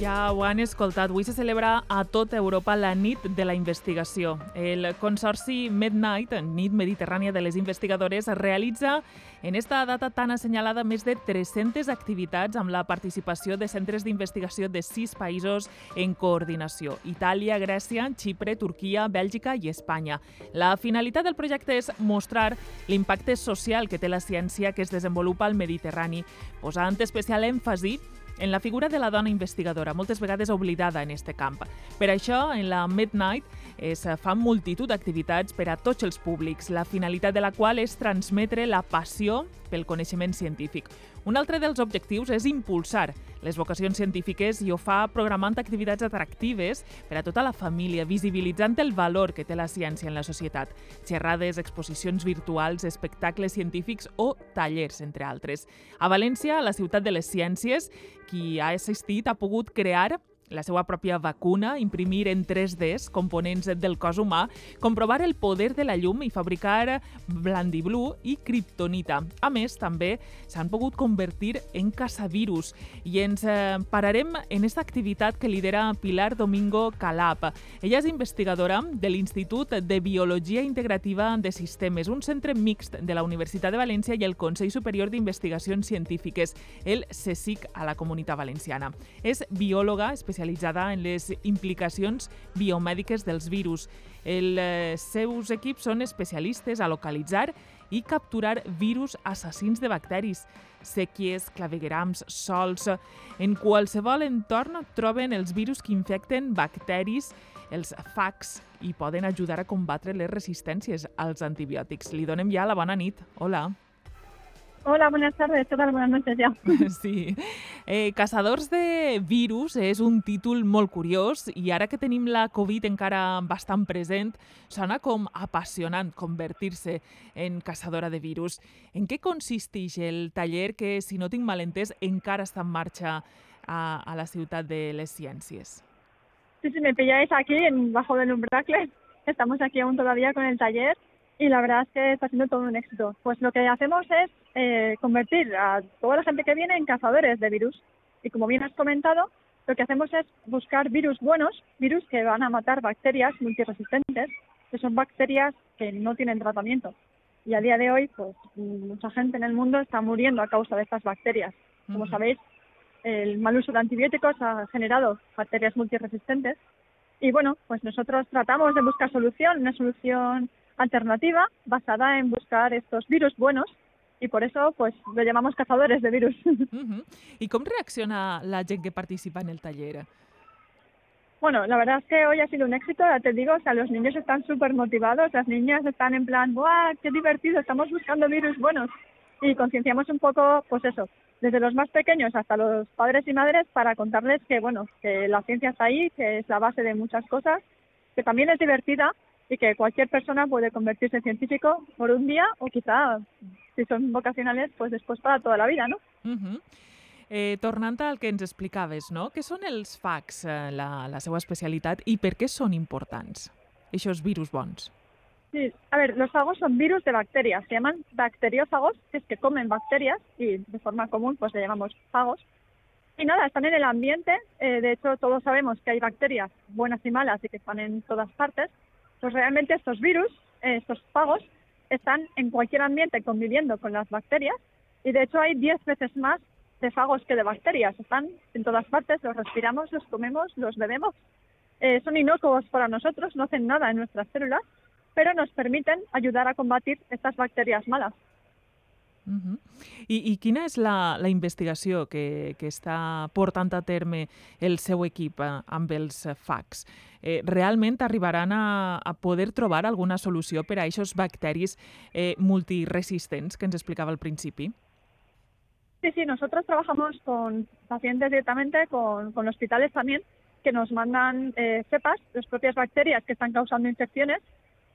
Ja ho han escoltat, avui se celebra a tota Europa la nit de la investigació. El consorci Midnight, nit mediterrània de les investigadores, realitza en esta data tan assenyalada més de 300 activitats amb la participació de centres d'investigació de sis països en coordinació. Itàlia, Grècia, Xipre, Turquia, Bèlgica i Espanya. La finalitat del projecte és mostrar l'impacte social que té la ciència que es desenvolupa al Mediterrani, posant especial èmfasi en la figura de la dona investigadora, moltes vegades oblidada en este camp. Per això, en la Midnight es fan multitud d'activitats per a tots els públics, la finalitat de la qual és transmetre la passió pel coneixement científic. Un altre dels objectius és impulsar les vocacions científiques i ho fa programant activitats atractives per a tota la família, visibilitzant el valor que té la ciència en la societat. Xerrades, exposicions virtuals, espectacles científics o tallers, entre altres. A València, la ciutat de les ciències, qui ha assistit ha pogut crear la seva pròpia vacuna, imprimir en 3Ds components del cos humà, comprovar el poder de la llum i fabricar blandiblu i kriptonita. A més, també s'han pogut convertir en caçavirus i ens eh, pararem en aquesta activitat que lidera Pilar Domingo Calap. Ella és investigadora de l'Institut de Biologia Integrativa de Sistemes, un centre mixt de la Universitat de València i el Consell Superior d'Investigacions Científiques, el CSIC a la Comunitat Valenciana. És biòloga especialista especialitzada en les implicacions biomèdiques dels virus. Els eh, seus equips són especialistes a localitzar i capturar virus assassins de bacteris, sèquies, claveguerams, sols... En qualsevol entorn troben els virus que infecten bacteris, els fags, i poden ajudar a combatre les resistències als antibiòtics. Li donem ja la bona nit. Hola. Hola, buenas tardes. Todas buenas noches ya. Sí. Eh, Caçadors de virus és un títol molt curiós i ara que tenim la Covid encara bastant present, sona com apassionant convertir-se en caçadora de virus. En què consisteix el taller que, si no tinc malentès, encara està en marxa a, a la ciutat de les ciències? Sí, sí, me pilláis aquí, en, bajo del umbracle. Estamos aquí aún todavía con el taller y la verdad es que está siendo todo un éxito. Pues lo que hacemos es eh, convertir a toda la gente que viene en cazadores de virus. Y como bien has comentado, lo que hacemos es buscar virus buenos, virus que van a matar bacterias multiresistentes, que son bacterias que no tienen tratamiento. Y a día de hoy, pues mucha gente en el mundo está muriendo a causa de estas bacterias. Como sabéis, el mal uso de antibióticos ha generado bacterias multiresistentes. Y bueno, pues nosotros tratamos de buscar solución, una solución alternativa basada en buscar estos virus buenos y por eso pues lo llamamos cazadores de virus. Uh -huh. ¿Y cómo reacciona la gente que participa en el taller? Bueno, la verdad es que hoy ha sido un éxito, ya te digo, o sea, los niños están súper motivados, las niñas están en plan, ¡buah, qué divertido! Estamos buscando virus buenos. Y concienciamos un poco, pues eso, desde los más pequeños hasta los padres y madres para contarles que, bueno, que la ciencia está ahí, que es la base de muchas cosas, que también es divertida y que cualquier persona puede convertirse en científico por un día o quizá, si son vocacionales, pues después para toda la vida, ¿no? Uh -huh. eh, tornant al que ens explicaves, no? Què són els fags, eh, la, la seva especialitat, i per què són importants, aquests virus bons? Sí, a ver, los fagos son virus de bacterias, se llaman bacteriófagos, que es que comen bacterias y de forma común pues le llamamos fagos. Y nada, están en el ambiente, eh, de hecho todos sabemos que hay bacterias buenas y malas y que están en todas partes, pues realmente estos virus, estos fagos, están en cualquier ambiente conviviendo con las bacterias y de hecho hay 10 veces más de fagos que de bacterias. Están en todas partes, los respiramos, los comemos, los bebemos. Eh, son inocuos para nosotros, no hacen nada en nuestras células, pero nos permiten ayudar a combatir estas bacterias malas. Uh -huh. I, I quina és la, la investigació que, que està portant a terme el seu equip eh, amb els fags? Eh, realment arribaran a, a poder trobar alguna solució per a aquests bacteris eh, multiresistents que ens explicava al principi? Sí, sí, nosotros trabajamos con pacientes directamente, con, con hospitales también, que nos mandan eh, cepas, las propias bacterias que están causando infecciones.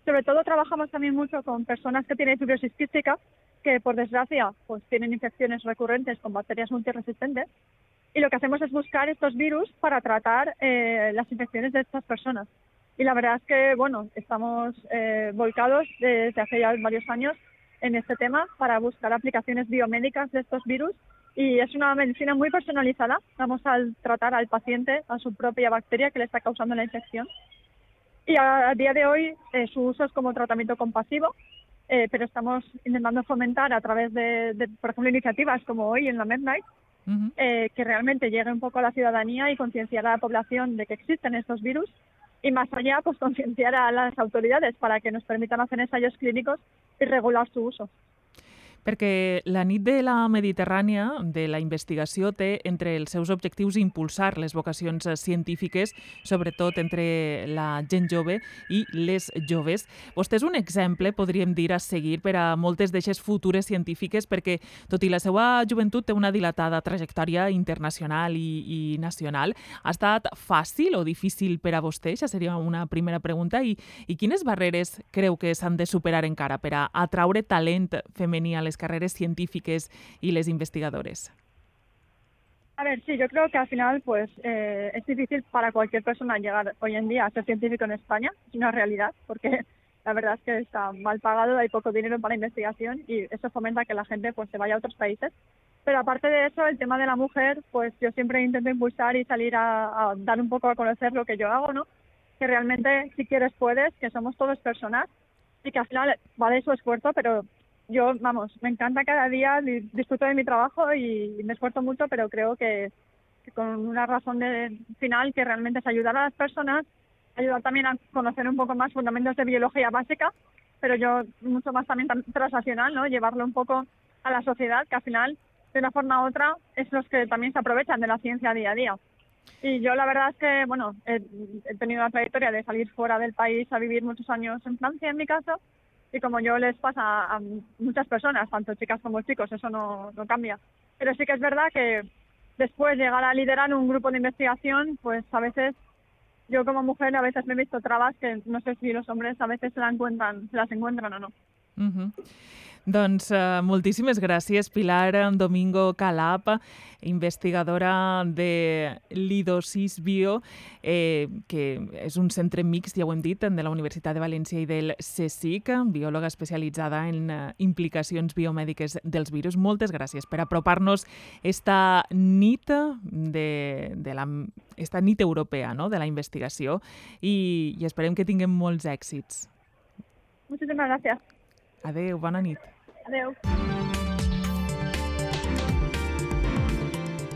Sobre todo trabajamos también mucho con personas que tienen fibrosis quística, que por desgracia pues tienen infecciones recurrentes con bacterias multiresistentes y lo que hacemos es buscar estos virus para tratar eh, las infecciones de estas personas. Y la verdad es que, bueno, estamos eh, volcados desde hace ya varios años en este tema para buscar aplicaciones biomédicas de estos virus y es una medicina muy personalizada. Vamos a tratar al paciente a su propia bacteria que le está causando la infección. Y a, día de hoy eh, su uso es como tratamiento compasivo, eh, pero estamos intentando fomentar a través de, por ejemplo, iniciativas como hoy en la Midnight, eh, que realmente llegue un poco a la ciudadanía y concienciar a la población de que existen estos virus y más allá, pues concienciar a las autoridades para que nos permitan hacer ensayos clínicos y regular su uso. Perquè la nit de la Mediterrània de la investigació té entre els seus objectius impulsar les vocacions científiques, sobretot entre la gent jove i les joves. Vostè és un exemple, podríem dir, a seguir per a moltes d'eixes futures científiques perquè, tot i la seva joventut, té una dilatada trajectòria internacional i, i nacional. Ha estat fàcil o difícil per a vostè? Això seria una primera pregunta. I, i quines barreres creu que s'han de superar encara per a atraure talent femení a les carreras científicas y les investigadores? A ver, sí, yo creo que al final pues eh, es difícil para cualquier persona llegar hoy en día a ser científico en España, es una realidad, porque la verdad es que está mal pagado, hay poco dinero para investigación y eso fomenta que la gente pues se vaya a otros países. Pero aparte de eso, el tema de la mujer, pues yo siempre intento impulsar y salir a, a dar un poco a conocer lo que yo hago, ¿no? Que realmente si quieres puedes, que somos todos personas y que al final vale su esfuerzo, pero yo, vamos, me encanta cada día, disfruto de mi trabajo y me esfuerzo mucho, pero creo que, con una razón de final que realmente es ayudar a las personas, ayudar también a conocer un poco más fundamentos de biología básica, pero yo mucho más también transaccional, ¿no? Llevarlo un poco a la sociedad, que al final, de una forma u otra, es los que también se aprovechan de la ciencia día a día. Y yo la verdad es que, bueno, he, he tenido la trayectoria de salir fuera del país a vivir muchos años en Francia, en mi caso, y como yo les pasa a muchas personas, tanto chicas como chicos, eso no, no cambia. Pero sí que es verdad que después llegar a liderar un grupo de investigación, pues a veces yo como mujer a veces me he visto trabas que no sé si los hombres a veces se, la encuentran, se las encuentran o no. Uh -huh. Doncs uh, moltíssimes gràcies, Pilar Domingo Calap, investigadora de l'Idosis Bio, eh, que és un centre mixt, ja ho hem dit, de la Universitat de València i del CSIC, biòloga especialitzada en uh, implicacions biomèdiques dels virus. Moltes gràcies per apropar-nos esta nit de, de la esta nit europea no? de la investigació i, i esperem que tinguem molts èxits. Moltíssimes gràcies. Adeu, bona nit. Adeu.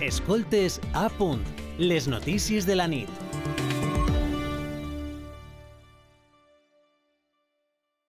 Escoltes a punt, les notícies de la nit.